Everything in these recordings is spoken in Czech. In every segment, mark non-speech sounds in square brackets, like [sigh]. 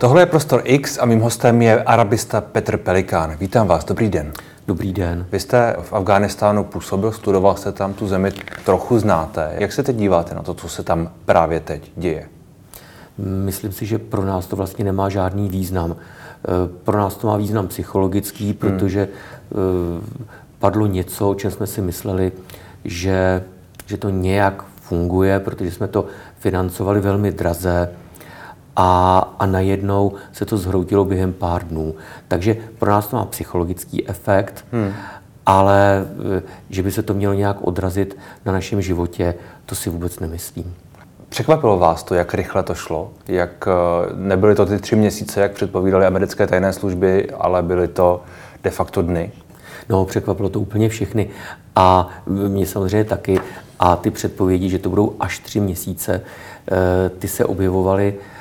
Tohle je Prostor X a mým hostem je arabista Petr Pelikán. Vítám vás, dobrý den. Dobrý den. Vy jste v Afghánistánu působil, studoval jste tam tu zemi, trochu znáte. Jak se teď díváte na to, co se tam právě teď děje? Myslím si, že pro nás to vlastně nemá žádný význam. Eh, pro nás to má význam psychologický, hmm. protože hmm. padlo něco, o čem jsme si mysleli, že, že to nějak funguje, protože jsme to financovali velmi draze a, a najednou se to zhroutilo během pár dnů. Takže pro nás to má psychologický efekt, hmm. ale eh, že by se to mělo nějak odrazit na našem životě, to si vůbec nemyslím. Překvapilo vás to, jak rychle to šlo? Jak eh, nebyly to ty tři měsíce, jak předpovídaly americké tajné služby, ale byly to de facto dny? No, překvapilo to úplně všechny. A mě samozřejmě taky. A ty předpovědi, že to budou až tři měsíce, eh, ty se objevovaly Eh,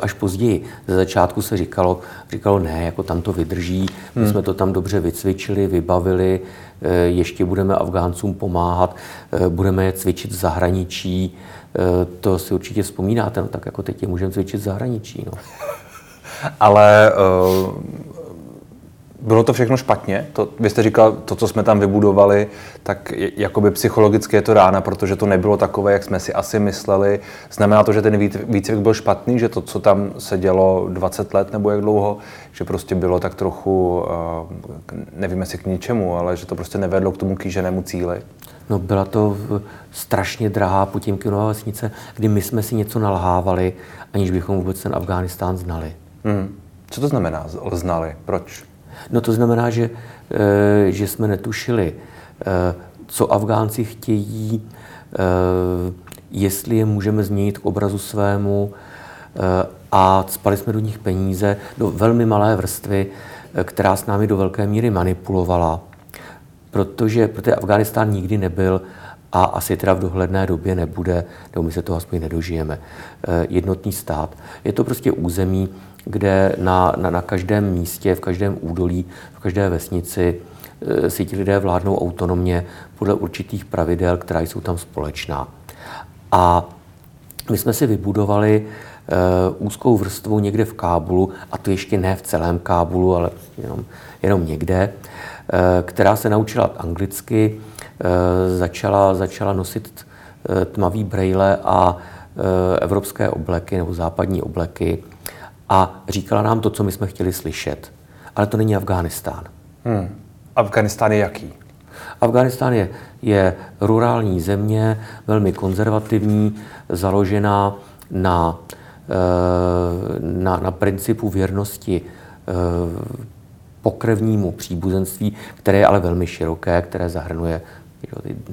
až později. Ze začátku se říkalo, říkalo ne, jako tam to vydrží, my hmm. jsme to tam dobře vycvičili, vybavili, eh, ještě budeme Afgáncům pomáhat, eh, budeme je cvičit v zahraničí, to si určitě vzpomínáte, no tak jako teď je můžeme cvičit v zahraničí. No. [laughs] Ale uh, bylo to všechno špatně? To, vy jste říkal, to, co jsme tam vybudovali, tak jakoby psychologicky je to rána, protože to nebylo takové, jak jsme si asi mysleli. Znamená to, že ten výcvik byl špatný, že to, co tam se dělo 20 let nebo jak dlouho, že prostě bylo tak trochu, eh, nevím jestli k ničemu, ale že to prostě nevedlo k tomu kýženému cíli? No byla to strašně drahá Putimkinová vesnice, kdy my jsme si něco nalhávali, aniž bychom vůbec ten Afghánistán znali. Hmm. Co to znamená znali? Proč? No to znamená, že, eh, že jsme netušili, eh, co Afgánci chtějí, eh, jestli je můžeme změnit k obrazu svému a spali jsme do nich peníze, do velmi malé vrstvy, která s námi do velké míry manipulovala. Protože, protože Afghánistán nikdy nebyl a asi teda v dohledné době nebude, nebo my se toho aspoň nedožijeme, jednotný stát. Je to prostě území, kde na, na, na každém místě, v každém údolí, v každé vesnici e, si ti lidé vládnou autonomně podle určitých pravidel, která jsou tam společná. A my jsme si vybudovali uh, úzkou vrstvu někde v Kábulu, a to ještě ne v celém Kábulu, ale jenom, jenom někde, uh, která se naučila anglicky, uh, začala, začala nosit tmavý brejle a evropské obleky nebo západní obleky a říkala nám to, co my jsme chtěli slyšet. Ale to není Afghánistán. Hmm. Afghánistán je jaký? Afghánistán je, je rurální země, velmi konzervativní, založená na, eh, na, na principu věrnosti eh, pokrevnímu příbuzenství, které je ale velmi široké, které zahrnuje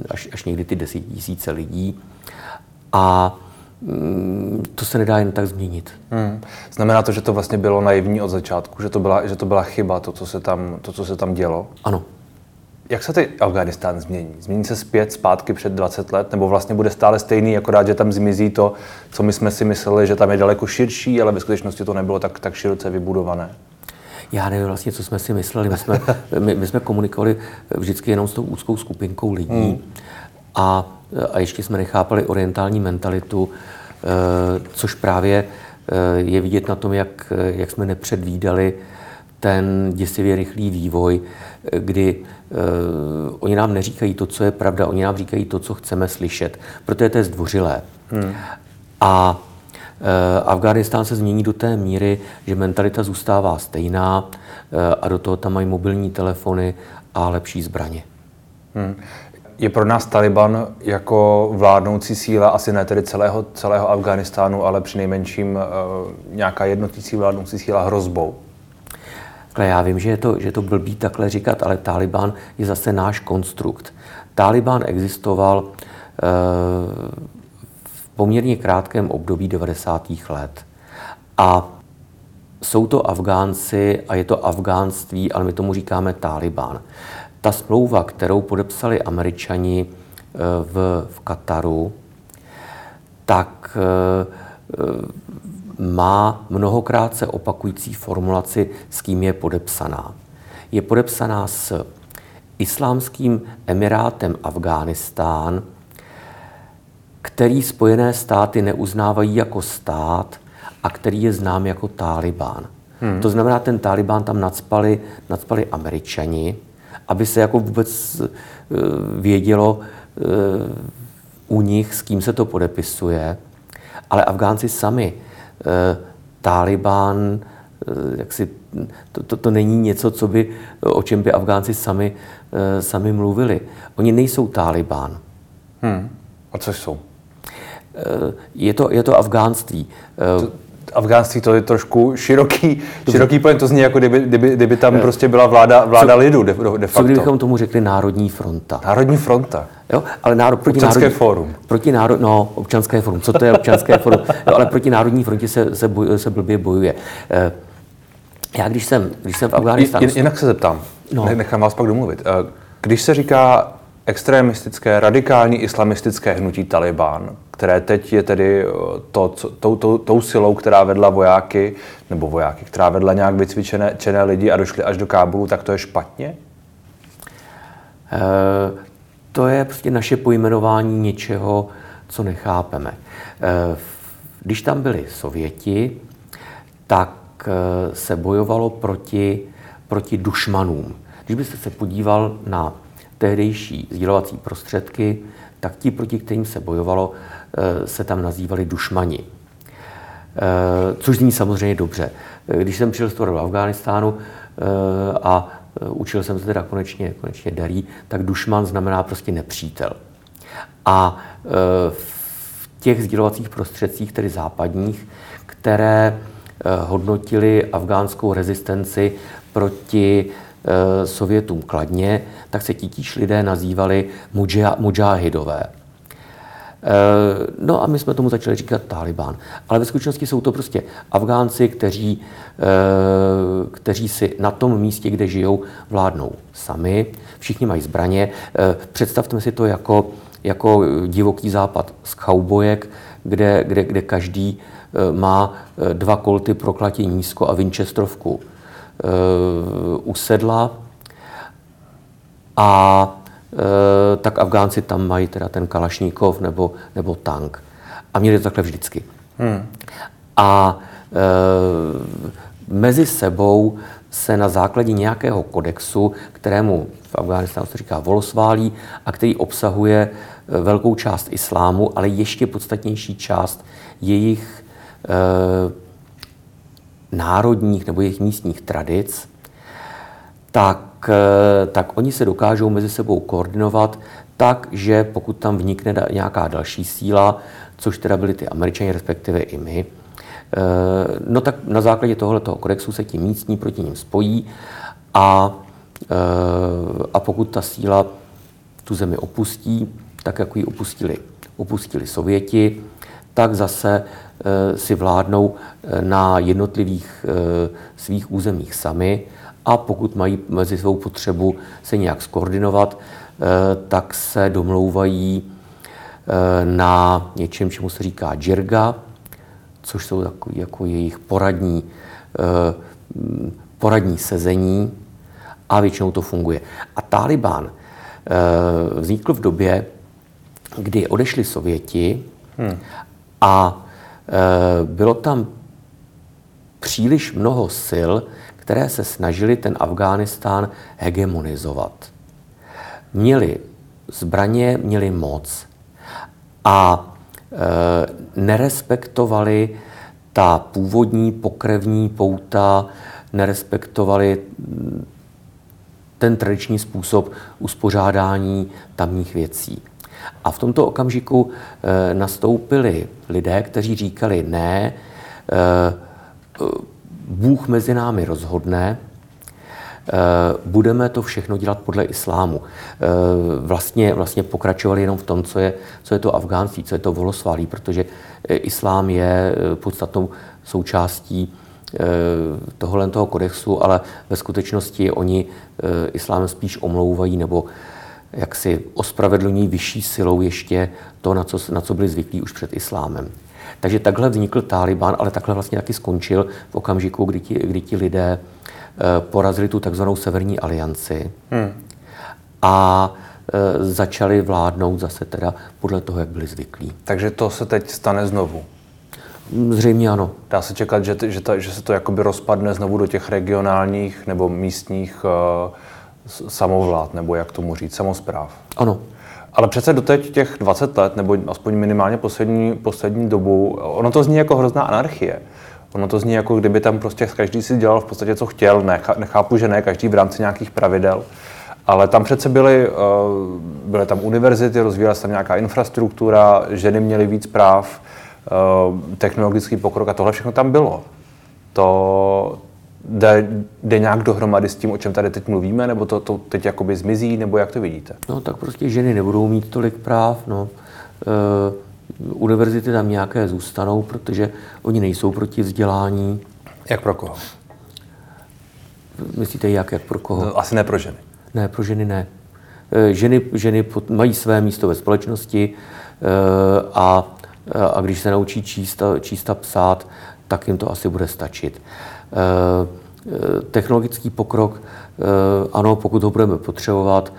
až, až někdy ty desetitisíce lidí. A to se nedá jen tak změnit. Hmm. Znamená to, že to vlastně bylo naivní od začátku, že to byla, že to byla chyba, to co, se tam, to, co se tam dělo? Ano. Jak se teď Afganistán změní? Změní se zpět, zpátky před 20 let? Nebo vlastně bude stále stejný, akorát, že tam zmizí to, co my jsme si mysleli, že tam je daleko širší, ale ve skutečnosti to nebylo tak, tak široce vybudované? Já nevím vlastně, co jsme si mysleli. My jsme, [laughs] my, my jsme komunikovali vždycky jenom s tou úzkou skupinkou lidí. Hmm. A a ještě jsme nechápali orientální mentalitu, eh, což právě eh, je vidět na tom, jak, jak jsme nepředvídali ten děsivě rychlý vývoj, kdy uh, oni nám neříkají to, co je pravda, oni nám říkají to, co chceme slyšet, protože to je zdvořilé. Hmm. A uh, Afghánistán se změní do té míry, že mentalita zůstává stejná uh, a do toho tam mají mobilní telefony a lepší zbraně. Hmm je pro nás Taliban jako vládnoucí síla asi ne tedy celého, celého Afganistánu, ale při nejmenším uh, nějaká jednotící vládnoucí síla hrozbou? Takhle já vím, že je, to, že je to blbý takhle říkat, ale Taliban je zase náš konstrukt. Taliban existoval uh, v poměrně krátkém období 90. let. A jsou to Afgánci a je to afgánství, ale my tomu říkáme Taliban. Ta smlouva, kterou podepsali američani eh, v, v Kataru, tak eh, eh, má mnohokrát se opakující formulaci, s kým je podepsaná. Je podepsaná s Islámským emirátem Afghánistán, který Spojené státy neuznávají jako stát, a který je znám jako Taliban. Hmm. To znamená, ten Taliban tam nadspali, nadspali američani, aby se jako vůbec vědělo u nich, s kým se to podepisuje. Ale Afgánci sami, Taliban, jak si, to, to, to není něco, co by, o čem by Afgánci sami, sami mluvili. Oni nejsou Taliban. Hmm. A co jsou? Eh, je to, je to afgánství. To, afgánství to je trošku široký, široký pojem, to zní jako kdyby, kdyby, kdyby tam eh, prostě byla vláda, vláda co, lidu de, de facto. Co kdybychom tomu řekli Národní fronta? Národní fronta. Jo, ale národ, proti občanské národní, fórum. Proti národ, no, občanské fórum. Co to je občanské fórum? Jo, ale proti Národní frontě se, se, boj, se blbě bojuje. Eh, já když jsem, když jsem v Afghánistánu... Jinak se zeptám, no. nechám vás pak domluvit. Když se říká extremistické, radikální islamistické hnutí Taliban, které teď je tedy eh, to, co, tou, tou, tou silou, která vedla vojáky, nebo vojáky, která vedla nějak vycvičené čené lidi a došli až do Kábulu, tak to je špatně? E, to je prostě naše pojmenování něčeho, co nechápeme. E, když tam byli Sověti, tak se bojovalo proti, proti dušmanům. Když byste se podíval na tehdejší sdělovací prostředky, tak ti, proti kterým se bojovalo, eh, se tam nazývali dušmani. Eh, což zní samozřejmě dobře. Eh, když jsem přijel z toho do Afghánistánu a učil jsem se teda konečně, konečně darí, tak dušman znamená prostě nepřítel. A v těch sdělovacích prostředcích, tedy západních, které hodnotili afgánskou rezistenci proti Eh, Sovětům kladně, tak se titíž lidé nazývali mujahidové. Eh, no a my jsme tomu začali říkat Taliban. Ale ve skutečnosti jsou to prostě Afgánci, kteří, eh, kteří si na tom místě, kde žijou, vládnou sami. Všichni mají zbraně. Představme si to jako, jako divoký západ z kaubojek, kde, kde, kde každý má dva kolty proklatě nízko a Winchesterovku Eh, usedla a eh, tak Afgánci tam mají teda ten Kalašníkov nebo, nebo tank. A měli to takhle vždycky. Hmm. A e, mezi sebou se na základě nějakého kodexu, kterému v Afghánistánu se říká volosválí a který obsahuje velkou část islámu, ale ještě podstatnější část jejich e, národních nebo jejich místních tradic, tak, eh, tak oni se dokážou mezi sebou koordinovat tak, že pokud tam vnikne nějaká další síla, což teda byli ty američani, respektive i my, eh, no tak na základě tohoto kodexu se ti místní proti ním spojí a, eh, a pokud ta síla tu zemi opustí, tak jako ji opustili, opustili Sověti, tak zase si vládnou eh, na jednotlivých eh, svých územích sami a pokud mají mezi svou potřebu se nějak skoordinovat, tak se domlouvají na něčem, čemu se říká džirga, což jsou takový jako jejich poradní, poradní sezení a většinou to funguje. A Taliban vznikl v době, kdy odešli Sověti hmm. a Eh, bylo tam příliš mnoho sil, které se snažili ten Afghánistán hegemonizovat. Měli zbraně, měli moc a e, nerespektovali ta původní pokrevní pouta, nerespektovali ten tradiční způsob uspořádání tamních věcí. A v tomto okamžiku e, nastoupili lidé, kteří říkali ne, e, Bůh mezi námi rozhodne, budeme to všechno dělat podle islámu. Vlastně, vlastně pokračovali jenom v tom, co je, co je to afgánství, co je to volosválí, protože islám je podstatnou součástí tohohle toho kodexu, ale ve skutečnosti oni islám spíš omlouvají nebo jak si ospravedlní vyšší silou ještě to, na co, na co byli zvyklí už před islámem. Takže takhle vznikl Taliban, ale takhle vlastně taky skončil v okamžiku, kdy ti, kdy ti lidé eh, porazili tu takzvanou Severní alianci hmm. a e, začali vládnout zase teda podle toho, jak byli zvyklí. Takže to se teď stane znovu? Zřejmě ano. Dá se čekat, že, že, ta, že se to jakoby rozpadne znovu do těch regionálních nebo místních uh, samovlád, nebo jak tomu říct, samozpráv. Ano. Ale přece doteď těch 20 let, nebo aspoň minimálně poslední, poslední dobu, ono to zní jako hrozná anarchie. Ono to zní jako kdyby tam prostě každý si dělal v podstatě, co chtěl. Nechápu, že ne, každý v rámci nějakých pravidel. Ale tam přece byly, eh, byly tam univerzity, rozvíjela se tam nějaká infrastruktura, ženy měly víc práv, eh, technologický pokrok a tohle všechno tam bylo. To jde, jde nějak dohromady s tím, o čem tady teď mluvíme, nebo to, to teď jakoby zmizí, nebo jak to vidíte? No tak prostě ženy nebudou mít tolik práv, no. E, univerzity tam nějaké zůstanou, protože oni nejsou proti vzdělání. Jak pro koho? Myslíte jak, jak pro koho? No, asi ne pro ženy. Ne, pro ženy ne. Eh, ženy, ženy mají své místo ve společnosti eh, a, a když se naučí číst a, číst a psát, tak jim to asi bude stačit. Technologický pokrok, ano, pokud ho budeme potřebovat,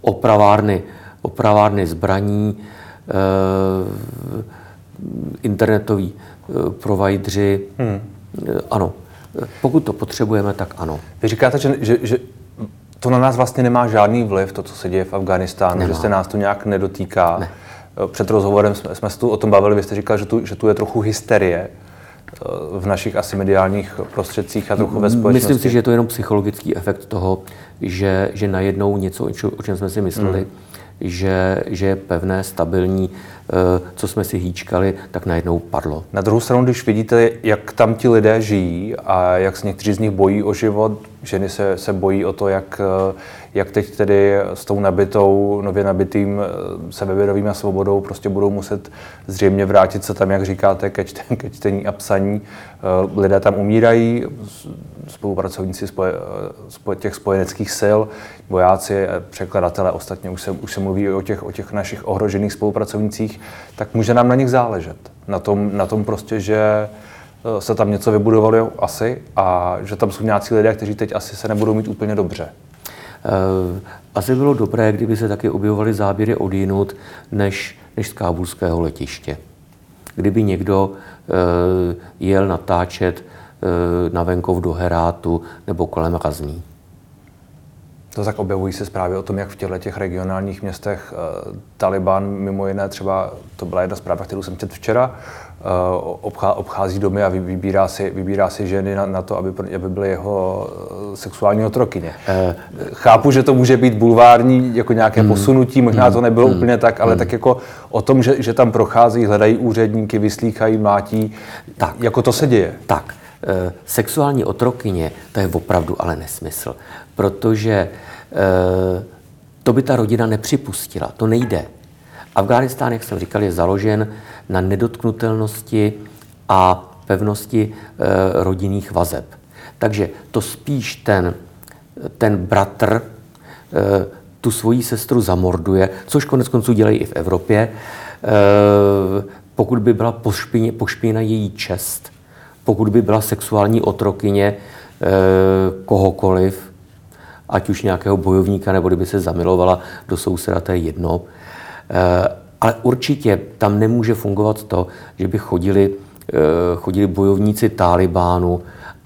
opravárny, opravárny zbraní, internetoví provajdři, hmm. ano, pokud to potřebujeme, tak ano. Vy říkáte, že, že, že to na nás vlastně nemá žádný vliv, to, co se děje v Afganistánu, že se nás to nějak nedotýká. Ne. Před rozhovorem jsme, jsme se tu o tom bavili, vy jste říkal, že tu, že tu je trochu hysterie eh, v našich asi mediálních prostředcích a trochu ve společnosti. Myslím si, že je to jenom psychologický efekt toho, že, že najednou něco, o čem jsme si mysleli, mm. Že, že je pevné, stabilní, Eh, co jsme si hýčkali, tak najednou padlo. Na druhou stranu, když vidíte, jak tam ti lidé žijí a jak se někteří z nich bojí o život, ženy se, se bojí o to, jak, eh, jak teď tedy s tou nabitou, nově nabitým eh, sebevědomím a svobodou prostě budou muset zřejmě vrátit se tam, jak říkáte, ke, čtení, ke čtení a psaní. Lidé tam umírají, spolupracovníci spoje, těch spojeneckých sil, vojáci, překladatelé, ostatně už se, už se mluví o těch, o těch našich ohrožených spolupracovnících, tak může nám na nich záležet. Na tom, na tom prostě, že eh, se tam něco vybudovali asi a že tam jsou nějací lidé, kteří teď asi se nebudou mít úplně dobře. Uh, asi bylo dobré, kdyby se taky objevovaly záběry od jinut, než, než z kábulského letiště. Kdyby někdo jel natáčet na venkov do Herátu nebo kolem Razní. To tak objevují se zprávy o tom, jak v těchto těch regionálních městech uh, Taliban, mimo jiné třeba, to byla jedna zpráva, kterou jsem četl včera, uh, obchá, obchází domy a vybírá si, vybírá si ženy na, na to, aby, aby byly jeho sexuální otrokyně. Uh, Chápu, že to může být bulvární, jako nějaké mm, posunutí, možná mm, to nebylo mm, úplně tak, ale mm. tak jako o tom, že, že tam prochází, hledají úředníky, vyslýchají, mlátí, tak, jako to se děje. Tak, sexuální otrokyně, to je opravdu ale nesmysl, protože Eh, to by ta rodina nepřipustila. To nejde. Afghánistán, jak jsem říkal, je založen na nedotknutelnosti a pevnosti eh, rodinných vazeb. Takže to spíš ten, ten bratr eh, tu svoji sestru zamorduje, což konec konců dělají i v Evropě. Pokud by byla pošpěna její čest, pokud by byla sexuální otrokyně kohokoliv, ať už nějakého bojovníka, nebo kdyby se zamilovala do souseda, to je jedno. Eh, ale určitě tam nemůže fungovat to, že by chodili, eh, chodili bojovníci Talibánu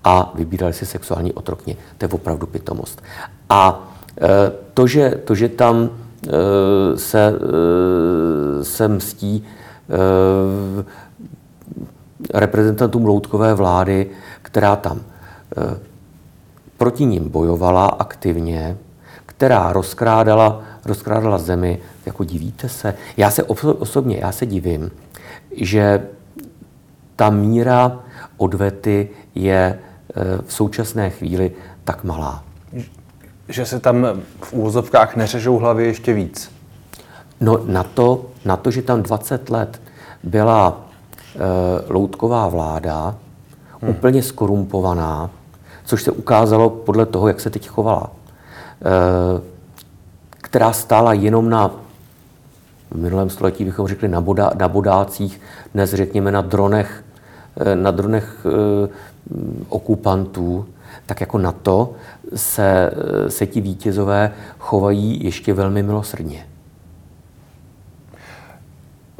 a vybírali si sexuální otrokně. To je opravdu pitomost. A eh, to, že, to, že tam se, se mstí reprezentantům loutkové vlády, která tam proti ním bojovala aktivně, která rozkrádala, rozkrádala zemi, jako divíte se. Já se osobně, já se divím, že ta míra odvety je e, v současné chvíli tak malá. Že se tam v úvozovkách neřežou hlavy ještě víc? No na to, na to že tam 20 let byla loutková vláda, hmm. úplně skorumpovaná, což se ukázalo podle toho, jak se teď chovala, eh, která stála jenom na v minulém století bychom řekli na, boda, na bodácích, dnes řekněme na dronech, eh, na dronech eh, okupantů, tak jako na to se, se ti vítězové chovají ještě velmi milosrdně.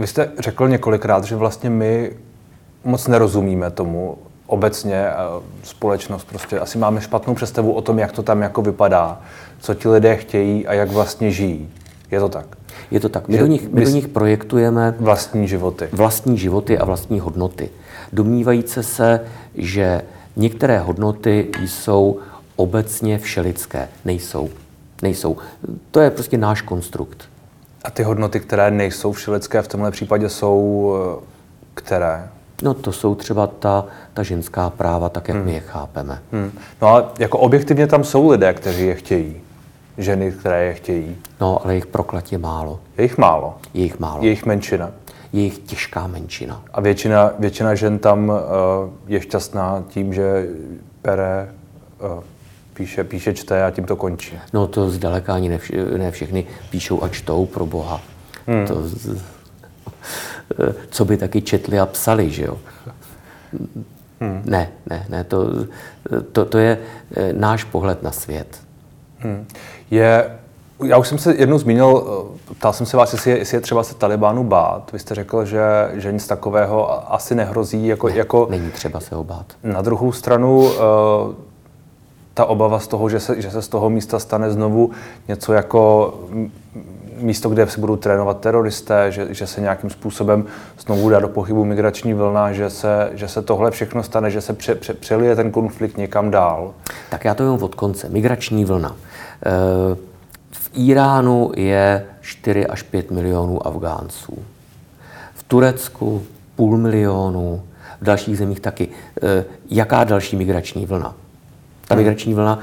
Vy jste řekl několikrát, že vlastně my moc nerozumíme tomu obecně společnost. Prostě asi máme špatnou představu o tom, jak to tam jako vypadá, co ti lidé chtějí a jak vlastně žijí. Je to tak? Je to tak. My, do nich, my do nich projektujeme vlastní životy. Vlastní životy a vlastní hodnoty. Domnívajíce se, že některé hodnoty jsou obecně všelidské. Nejsou. Nejsou. To je prostě náš konstrukt. A ty hodnoty, které nejsou všelidské, v tomhle případě jsou eh, které? No to jsou třeba ta, ta ženská práva, tak jak hmm. my je chápeme. Hmm. No ale jako objektivně tam jsou lidé, kteří je chtějí. Ženy, které je chtějí. No, ale jich proklatě málo. Je jich málo? Je jich málo. Je jich menšina? Je jich těžká menšina. A většina, většina žen tam uh, je šťastná tím, že pere uh, píše, píše, čte a tím to končí. No to zdaleka ani ne, vš- ne všechny píšou a čtou pro Boha. Hmm. To, co by taky četli a psali, že jo? Hmm. Ne, ne, ne, to, to, to je eh, náš pohled na svět. Hmm. Je, já už jsem se jednou zmínil, eh, ptal jsem se vás, jestli je, jestli je třeba se Talibánu bát. Vy jste řekl, že, že nic takového asi nehrozí. Jako, ne, jako, není třeba se ho bát. Na druhou stranu, uh, ta obava z toho, že se, že se z toho místa stane znovu něco jako místo, kde se budou trénovat teroristé, že, že se nějakým způsobem znovu dá do pochybu migrační vlna, že se, že se tohle všechno stane, že se pře, pře, přelije ten konflikt někam dál. Tak já to jenom od konce. Migrační vlna. Eh, v Iránu je 4 až 5 milionů Afgánců. V Turecku půl milionu, v dalších zemích taky. Eh, jaká další migrační vlna? Ta migrační vlna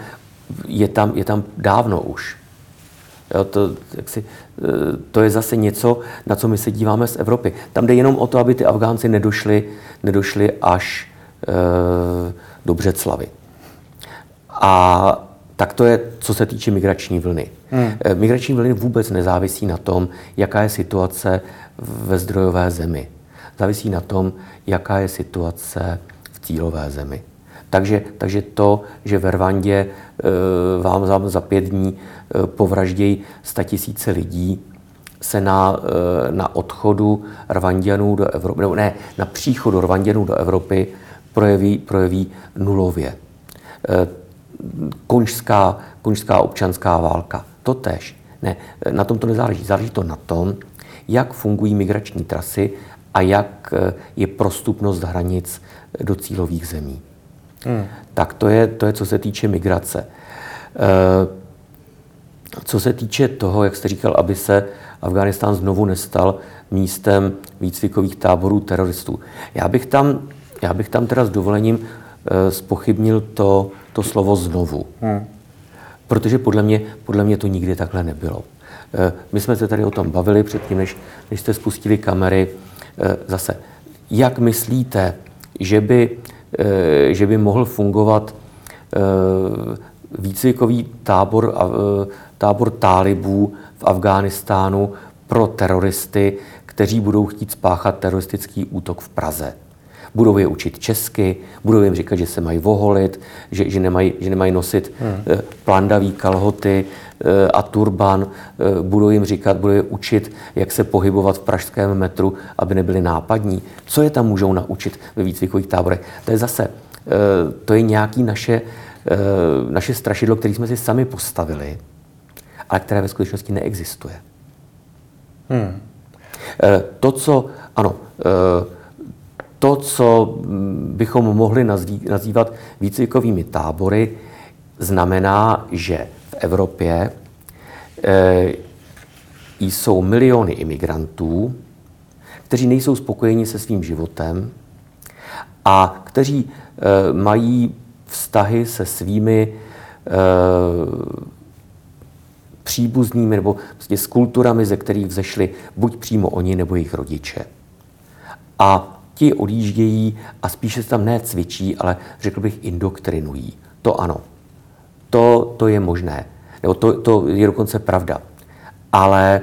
je tam, je tam dávno už. Jo, to, si, eh, to je zase něco, na co my se díváme z Evropy. Tam jde jenom o to, aby ty Afgánci nedošli, nedošli až e, do Břeclavy. A tak to je, co se týče migrační vlny. Hmm. Eh, migrační vlny vůbec nezávisí na tom, jaká je situace ve zdrojové zemi. Závisí na tom, jaká je situace v cílové zemi. Takže, takže to, že ve Rwandě e, vám za, za pět dní e, povraždějí tisíce lidí, se na, e, na odchodu Rwandianů do Evropy, nebo ne, na příchodu Rwandianů do Evropy projeví, projeví nulově. Konžská, konžská občanská válka, to tež. Ne, na tom to nezáleží. Záleží to na tom, jak fungují migrační trasy a jak je prostupnost hranic do cílových zemí. Hmm. Tak to je, to je, co se týče migrace. Eh, co se týče toho, jak jste říkal, aby se Afghánistán znovu nestal místem výcvikových táborů teroristů. Já bych tam, já bych tam teda s dovolením eh, spochybnil to, to slovo znovu. Hmm. Protože podle mě, podle mě to nikdy takhle nebylo. Eh, my jsme se tady o tom bavili předtím, než, než jste spustili kamery. Zase, jak myslíte, že by že by mohl fungovat eh, výcvikový tábor, eh, tábor tálibů v Afghánistánu pro teroristy, kteří budou chtít spáchat teroristický útok v Praze. Budou je učit česky, budou jim říkat, že se mají voholit, že, že, nemají, že nemají nosit hmm. plandavý kalhoty a turban. Budou jim říkat, budou je učit, jak se pohybovat v pražském metru, aby nebyli nápadní. Co je tam můžou naučit ve výcvikových táborech? To je zase, to je nějaký naše, naše strašidlo, které jsme si sami postavili, ale které ve skutečnosti neexistuje. Hmm. To, co, ano, to, co bychom mohli nazývat výcvikovými tábory, znamená, že v Evropě e, jsou miliony imigrantů, kteří nejsou spokojeni se svým životem a kteří e, mají vztahy se svými e, příbuznými nebo prostě s kulturami, ze kterých vzešli buď přímo oni nebo jejich rodiče. A ti odjíždějí a spíše se tam ne cvičí, ale řekl bych indoktrinují. To ano. To, to je možné. Nebo to, to je dokonce pravda. Ale e,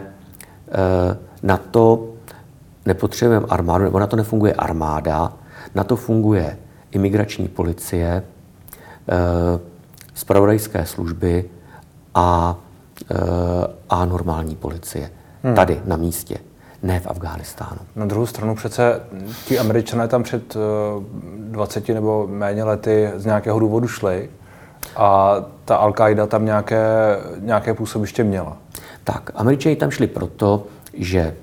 na to nepotřebujeme armádu, nebo na to nefunguje armáda, na to funguje imigrační policie, e, spravodajské služby a, e, a normální policie. Hmm. Tady, na místě. ne v Afghánistánu. Na druhou stranu přece ti američané tam před 20 nebo méně lety z nějakého důvodu šli a ta Al-Qaida tam nějaké, nějaké působiště měla. Tak, američani tam šli proto, že e,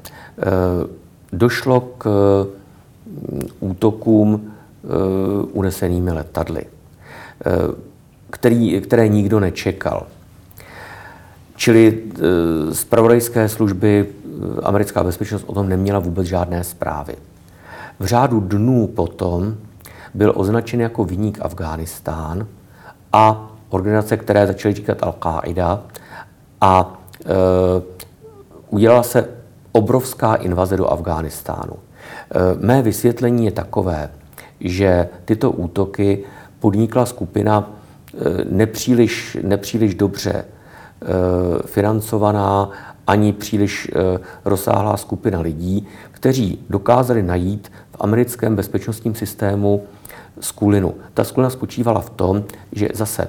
došlo k mm, útokům e, unesenými letadly, e, který, které nikdo nečekal. Čili e, zpravodajské služby, e, americká bezpečnost o tom neměla vůbec žádné zprávy. V řádu dnů potom byl označen jako vyník Afghánistán a organizace, které začaly říkat Al-Qaida a e, udělala se obrovská invaze do Afghánistánu. E, mé vysvětlení je takové, že tyto útoky podnikla skupina e, nepříliš, nepříliš dobře e, financovaná ani příliš e, rozsáhlá skupina lidí, kteří dokázali najít v americkém bezpečnostním systému skulinu. Ta skulina spočívala v tom, že zase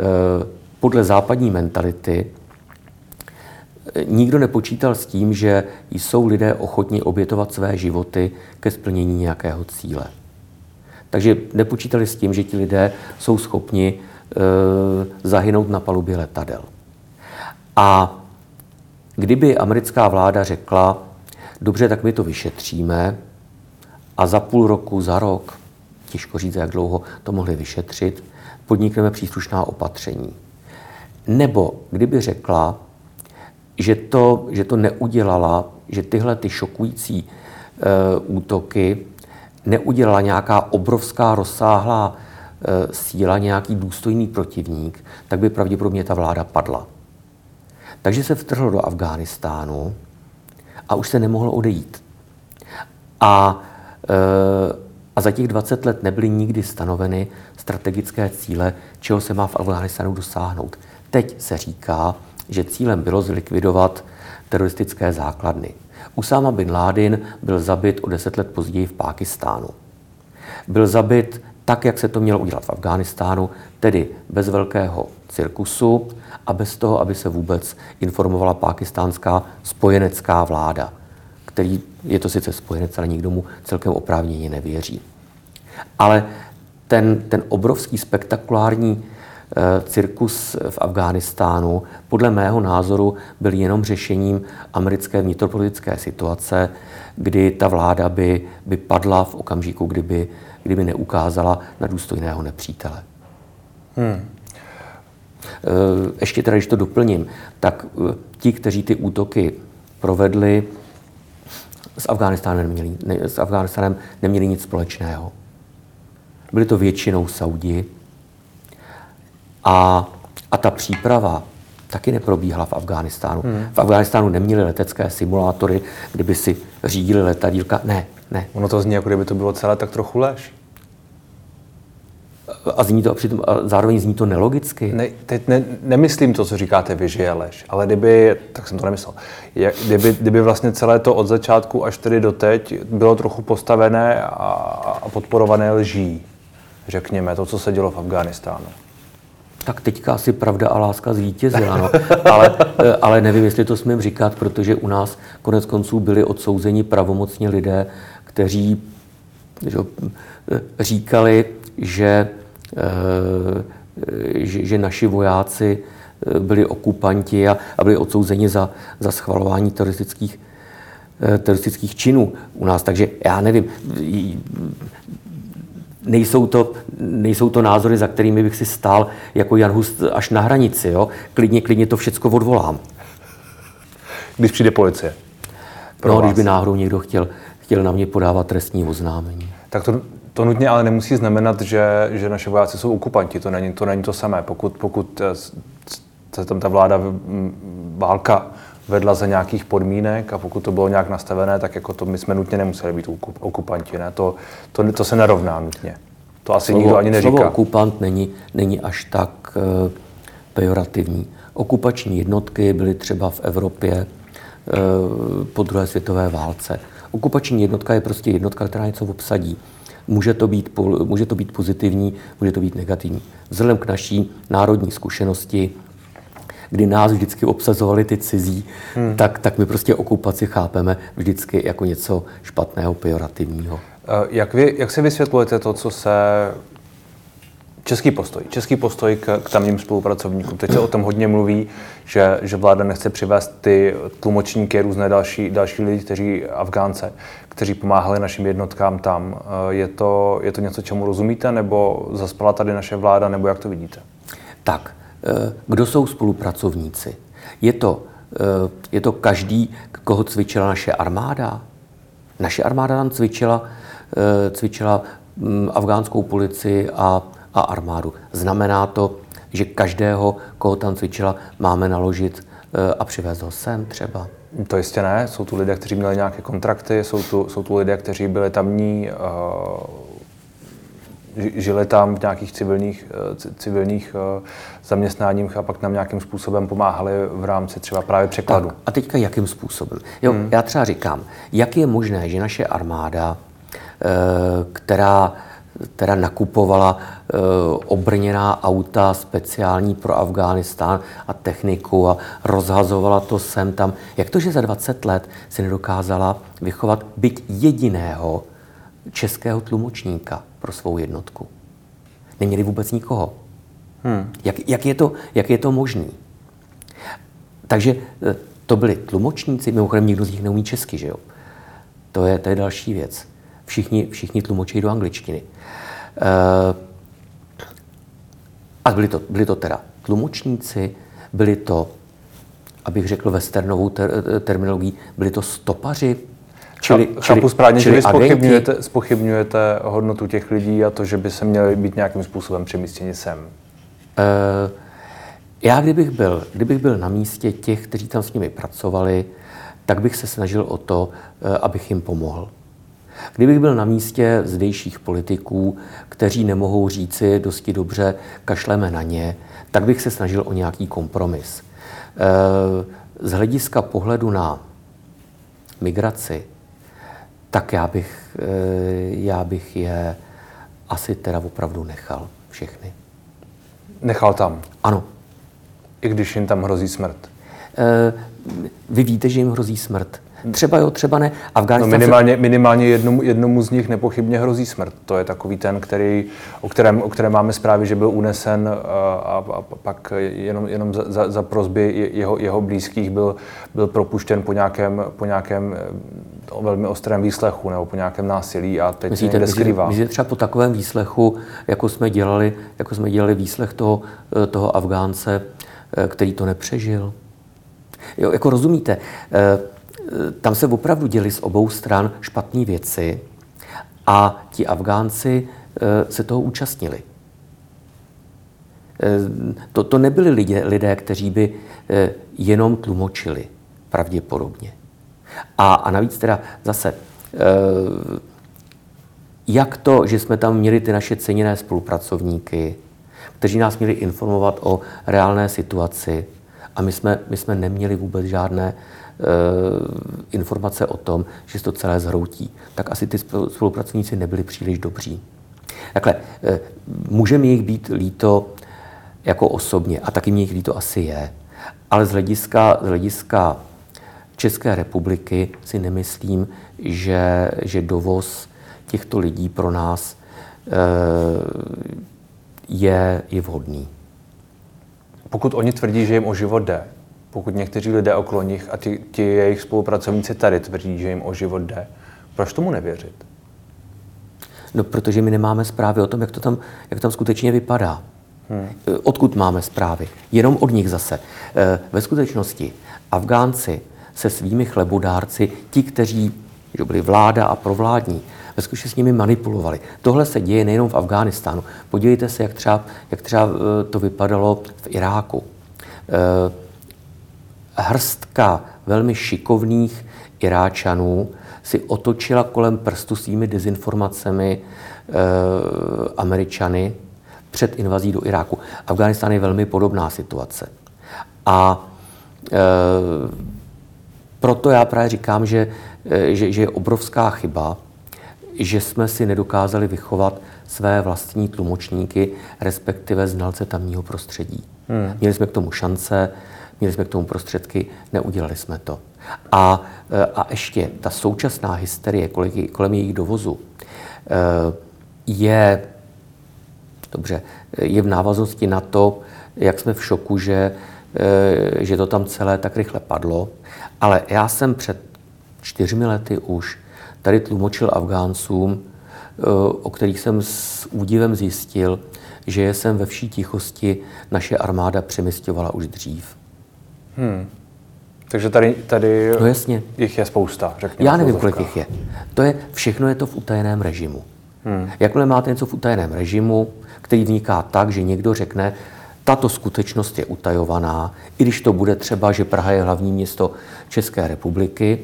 Eh, podle západní mentality eh, nikdo nepočítal s tím, že jsou lidé ochotni obětovat své životy ke splnění nějakého cíle. Takže nepočítali s tím, že ti lidé jsou schopni e, zahynout na palubě letadel. A kdyby americká vláda řekla, dobře, tak my to vyšetříme a za půl roku, za rok, těžko říct, jak dlouho to mohli vyšetřit, podnikneme příslušná opatření. Nebo kdyby řekla, že to, že to neudělala, že tyhle ty šokující e, útoky neudělala nějaká obrovská rozsáhlá e, síla, nějaký důstojný protivník, tak by pravděpodobně ta vláda padla. Takže se vtrhlo do Afghánistánu a už se nemohlo odejít. A e, a za těch 20 let nebyly nikdy stanoveny strategické cíle, čeho se má v Afghánistánu dosáhnout. Teď se říká, že cílem bylo zlikvidovat teroristické základny. Usáma bin Laden byl zabit o deset let později v Pákistánu. Byl zabit tak, jak se to mělo udělat v Afghánistánu, tedy bez velkého cirkusu a bez toho, aby se vůbec informovala pákistánská spojenecká vláda který je to sice spojenec, ale nikdo mu celkem oprávněně nevěří. Ale ten, ten obrovský spektakulární e, cirkus v Afghánistánu podle mého názoru byl jenom řešením americké vnitropolitické situace, kdy ta vláda by, by padla v okamžiku, kdyby, kdyby neukázala na důstojného nepřítele. Hmm. Ještě teda, když to doplním, tak e, ti, kteří ty útoky provedli, s Afghánistánem neměli, ne, s Afghánistánem neměli nic společného. Byli to většinou Saudi a, a ta příprava taky neprobíhala v Afghánistánu. Hmm. V Afghánistánu neměli letecké simulátory, kdyby si řídili letadílka. Ne, ne. Ono to zní, jako kdyby to bylo celé tak trochu lež a zní to a přitom a zároveň zní to nelogicky. Ne, teď ne, nemyslím to, co říkáte vy, že je lež, ale kdyby, tak jsem to nemyslel, je, kdyby, kdyby vlastně celé to od začátku až tedy do teď bylo trochu postavené a, a podporované lží, řekněme, to, co se dělo v Afghánistánu. Tak teďka asi pravda a láska zvítězila, no. ale, ale nevím, jestli to smím říkat, protože u nás konec konců byli odsouzeni pravomocně lidé, kteří že, říkali, že Eh, že, že naši vojáci eh, byli okupanti a, a byli odsouzeni za, za schvalování teroristických, eh, teroristických činů u nás. Takže já nevím, nejsou to, nejsou to názory, za kterými bych si stál jako Jan Hus až na hranici. Jo? Klidně, klidně to všechno odvolám. Když přijde policie? no, vás. když by náhodou někdo chtěl, chtěl na mě podávat trestní oznámení. Tak to to nutně ale nemusí znamenat, že, že naše vojáci jsou okupanti. To není to, není to samé. Pokud, pokud eh, se tam ta vláda válka vedla za nějakých podmínek a pokud to bylo nějak nastavené, tak jako to my jsme nutně nemuseli být okupanti. Ne? To, to, to se nerovná nutně. To asi slovo, nikdo ani neříká. Slovo okupant není, není až tak uh, pejorativní. Okupační jednotky byly třeba v Evropě uh, po druhé světové válce. Okupační jednotka je prostě jednotka, která něco obsadí. Může to, být, může to být pozitivní, může to být negativní. Vzhledem k naší národní zkušenosti kdy nás vždycky obsazovali ty cizí, hmm. tak, tak my prostě okupaci chápeme vždycky jako něco špatného, pejorativního. Jak, vy, jak si vysvětlujete to, co se Český postoj. Český postoj k, k tamním spolupracovníkům. Teď se o tom hodně mluví, že, že vláda nechce přivést ty tlumočníky, různé další, další lidi, kteří Afgánce, kteří pomáhali našim jednotkám tam. Je to, je to něco, čemu rozumíte, nebo zaspala tady naše vláda, nebo jak to vidíte? Tak, kdo jsou spolupracovníci? Je to, eh, je to každý, koho cvičila naše armáda? Naše armáda tam cvičila, cvičila mm, afgánskou policii a a armádu. Znamená to, že každého, koho tam cvičila, máme naložit eh, a přivést ho sem třeba? To jistě ne. Jsou tu lidé, kteří měli nějaké kontrakty, jsou tu, jsou tu lidé, kteří byli tamní, uh, žili tam v nějakých civilních, uh, civilních uh, zaměstnáních a pak nám nějakým způsobem pomáhali v rámci třeba právě překladu. Tak, a teďka jakým způsobem? Jo, hmm. Já třeba říkám, jak je možné, že naše armáda, která teda nakupovala e, obrněná auta speciální pro Afghánistán a techniku a rozhazovala to sem tam. Jak to, že za 20 let si nedokázala vychovat byť jediného českého tlumočníka pro svou jednotku? Neměli vůbec nikoho. Hmm. Jak, jak, je to, jak je to možné? Takže e, to byli tlumočníci, mimochodem nikdo z nich neumí česky, že jo? To je, to je další věc. Všichni, všichni tlumočí do angličtiny. Eh, a byli to, byli to teda tlumočníci, byli to, abych řekl westernovou ter, terminologií, byli to stopaři, Čili, Chápu správně, čili že vy spochybňujete, spochybňujete hodnotu těch lidí a to, že by se měli být nějakým způsobem přemístěni sem. Uh, já kdybych byl, kdybych byl na místě těch, kteří tam s nimi pracovali, tak bych se snažil o to, uh, abych jim pomohl. Kdybych byl na místě zdejších politiků, kteří nemohou říci dosti dobře, kašleme na ně, tak bych se snažil o nějaký kompromis. Eh, z hlediska pohledu na migraci, tak já bych, eh, já bych je asi teda opravdu nechal všechny. Nechal tam? Ano. I když jim tam hrozí smrt? Eh, vy víte, že jim hrozí smrt. Třeba jo, třeba ne. Afganistán no minimálně, minimálně jednomu, jednomu z nich nepochybně hrozí smrt. To je takový ten, který, o, kterém, o kterém máme zprávy, že byl unesen a, a, a pak jenom, jenom za, za, za prozby jeho, jeho blízkých byl, byl propuštěn po nějakém, po nějakém eh, velmi ostrém výslechu nebo po nějakém násilí a teď myslíte, se skrývá. Myslíte třeba po takovém výslechu, jako jsme dělali, jako jsme dělali výslech toho, eh, toho Afgánce, eh, který to nepřežil? Jo, jako rozumíte, tam se opravdu děli z obou stran špatné věci a ti Afgánci eh, se toho účastnili. Eh, to, to nebyli lidé, lidé, kteří by eh, jenom tlumočili, pravděpodobně. A, a navíc teda zase, jak to, že jsme tam měli ty naše ceněné spolupracovníky, kteří nás měli informovat o reálné situaci, a my jsme, my jsme neměli vůbec žádné Eh, informace o tom, že se to celé zhroutí, tak asi ty spolupracovníci nebyli příliš dobří. Takhle, eh, může mi jich být líto jako osobně, a taky mě jich líto asi je, ale z hlediska, z hlediska České republiky si nemyslím, že, že dovoz těchto lidí pro nás eh, je, je vhodný. Pokud oni tvrdí, že jim o život jde, pokud někteří lidé okolo nich a ti, ti jejich spolupracovníci tady tvrdí, že jim o život jde, proč tomu nevěřit? No, protože my nemáme zprávy o tom, jak to tam, jak tam skutečně vypadá. Hmm. Odkud máme zprávy? Jenom od nich zase. Eh, ve skutečnosti Afgánci se svými chlebodárci, ti, kteří že byli vláda a provládní, ve skutečnosti s nimi manipulovali. Tohle se děje nejenom v Afghánistánu. Podívejte se, jak třeba, jak třeba eh, to vypadalo v Iráku hrstka velmi šikovných Iráčanů si otočila kolem prstu svými dezinformacemi e, Američany před invazí do Iráku. Afganistán je velmi podobná situace. A e, proto já právě říkám, že, e, že, že je obrovská chyba, že jsme si nedokázali vychovat své vlastní tlumočníky, respektive znalce tamního prostředí. Hmm. Měli jsme k tomu šance, měli jsme k tomu prostředky, neudělali jsme to. A, eh, a ještě ta současná hysterie kolem, jejich dovozu eh, je, dobře, je v návaznosti na to, jak jsme v šoku, že, eh, že to tam celé tak rychle padlo. Ale já jsem před čtyřmi lety už tady tlumočil Afgáncům, o kterých jsem s údivem zjistil, že je sem ve vší tichosti naše armáda přemysťovala už dřív. Hmm. Takže tady, tady no jasně. jich je spousta, řekněme. Já nevím, kolik jich je. To je. Všechno je to v utajeném režimu. Hmm. Jakmile máte něco v utajeném režimu, který vzniká tak, že někdo řekne, tato skutečnost je utajovaná, i když to bude třeba, že Praha je hlavní město České republiky,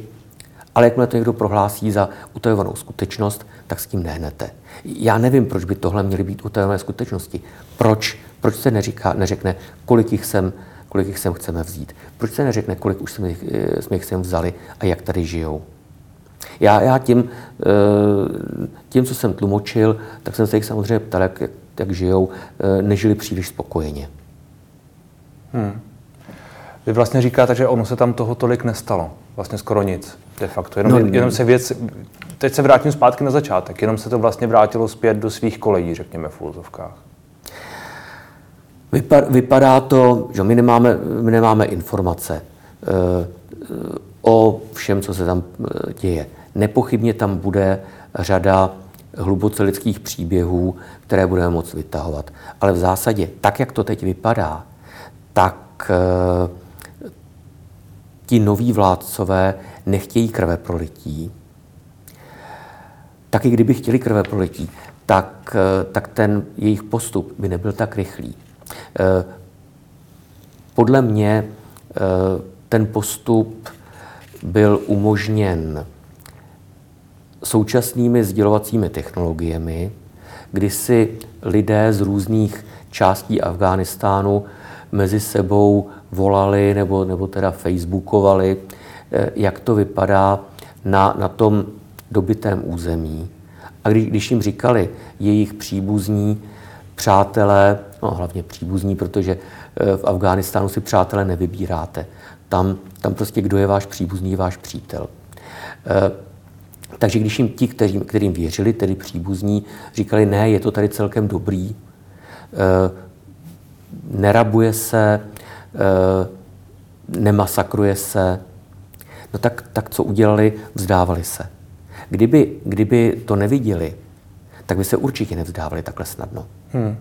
ale jakmile to někdo prohlásí za utajovanou skutečnost, tak s tím nehnete. Já nevím, proč by tohle měly být utajované skutečnosti. Proč, proč se neříká, neřekne, kolik jich sem kolik jich sem chceme vzít. Proč se neřekne, kolik už jsme jich, eh, jsme jich sem vzali a jak tady žijou? Já, já tím, eh, tím, co jsem tlumočil, tak jsem se jich samozřejmě ptal, jak, jak žijou, eh, nežili příliš spokojeně. Hmm. Vy vlastně říkáte, že ono se tam toho tolik nestalo. Vlastně skoro nic, de facto. Jenom, no, jenom se věc, teď se vrátím zpátky na začátek, jenom se to vlastně vrátilo zpět do svých kolejí, řekněme v úzovkách. Vypadá to, že my nemáme, my nemáme informace eh, o všem, co se tam eh, děje. Nepochybně tam bude řada hluboce lidských příběhů, které budeme moct vytahovat. Ale v zásadě, tak jak to teď vypadá, tak eh, ti noví vládcové nechtějí krve prolití. Taky kdyby chtěli krve prolití, tak, tak ten jejich postup by nebyl tak rychlý. Eh, podle mě eh, ten postup byl umožněn současnými sdělovacími technologiemi, kdy si lidé z různých částí Afghánistánu mezi sebou volali nebo, nebo teda facebookovali, eh, jak to vypadá na, na tom dobitém území. A když, když jim říkali jejich příbuzní, přátelé, no hlavně příbuzní, protože eh, v Afghánistánu si přátelé nevybíráte. Tam, tam prostě kdo je váš příbuzný, váš přítel. Eh, takže když jim ti, kteří, kterým věřili, tedy příbuzní, říkali, ne, je to tady celkem dobrý, eh, nerabuje se, nemasakruje se, no tak, tak co udělali? Vzdávali se. Kdyby, kdyby to neviděli, tak by se určitě nevzdávali takhle snadno. Hmm.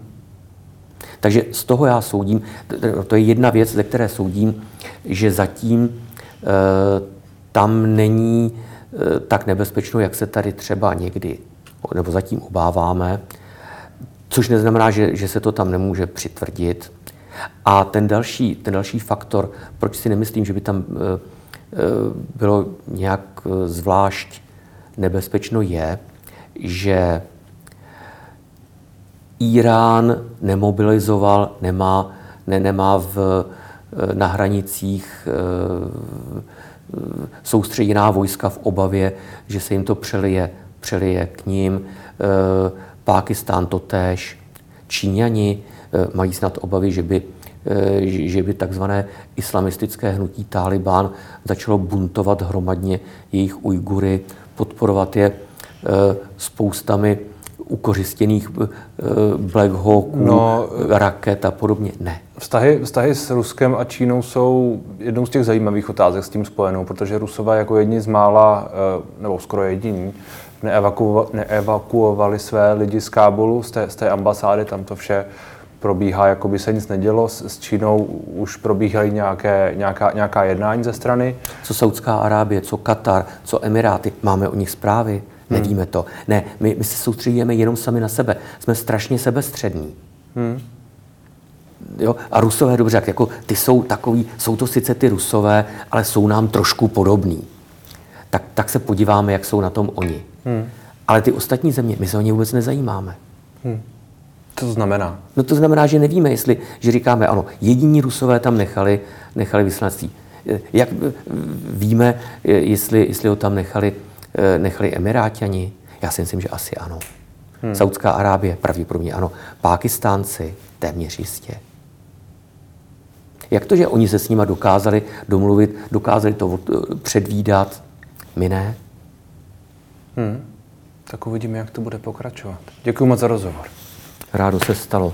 Takže z toho já soudím, to je jedna věc, ze které soudím, že zatím e, tam není e, tak nebezpečno, jak se tady třeba někdy, nebo zatím obáváme, což neznamená, že, že se to tam nemůže přitvrdit. A ten další, ten další faktor, proč si nemyslím, že by tam e, e, bylo nějak zvlášť nebezpečno, je, že Irán nemobilizoval, nemá, ne, nemá v, eh, na hranicích eh, soustředěná vojska v obavě, že se jim to přelije, přelije k ním. Eh, Pákistán to též. Číňani mají snad obavy, že by, že by takzvané islamistické hnutí Taliban začalo buntovat hromadně jejich Ujgury, podporovat je spoustami ukořistěných eh, Black Hawků, no, raket a podobně. Ne. Vztahy, vztahy s Ruskem a Čínou jsou jednou z těch zajímavých otázek s tím spojenou, protože Rusové jako jedni z mála, eh, nebo skoro jediní, neevakuovali, neevakuovali své lidi z Kábulu, z té, z té ambasády, tam to vše probíhá, jako by se nic nedělo. S, s Čínou už probíhaly nějaké, nějaká, nějaká jednání ze strany. Co Saudská Arábie, co Katar, co Emiráty, máme o nich zprávy. Hmm. Nevíme to. Ne, my, my se soustředíme jenom sami na sebe. Jsme strašně sebestřední. Hmm. Jo? A Rusové, dobře, jako ty jsou takový, jsou to sice ty Rusové, ale jsou nám trošku podobní. Tak, tak se podíváme, jak jsou na tom oni. Hmm. Ale ty ostatní země, my se o ně vůbec nezajímáme. Hmm. Co to znamená? No to znamená, že nevíme, jestli, že říkáme, ano, jediní Rusové tam nechali, nechali vyslanství. Jak víme, jestli, jestli ho tam nechali nechali Emiráťani? Já si myslím, že asi ano. Hmm. Saudská Arábie pravděpodobně ano. Pákistánci téměř jistě. Jak to, že oni se s nima dokázali domluvit, dokázali to předvídat, my ne? Hmm. Tak uvidíme, jak to bude pokračovat. Děkuji moc za rozhovor. Rádo se stalo.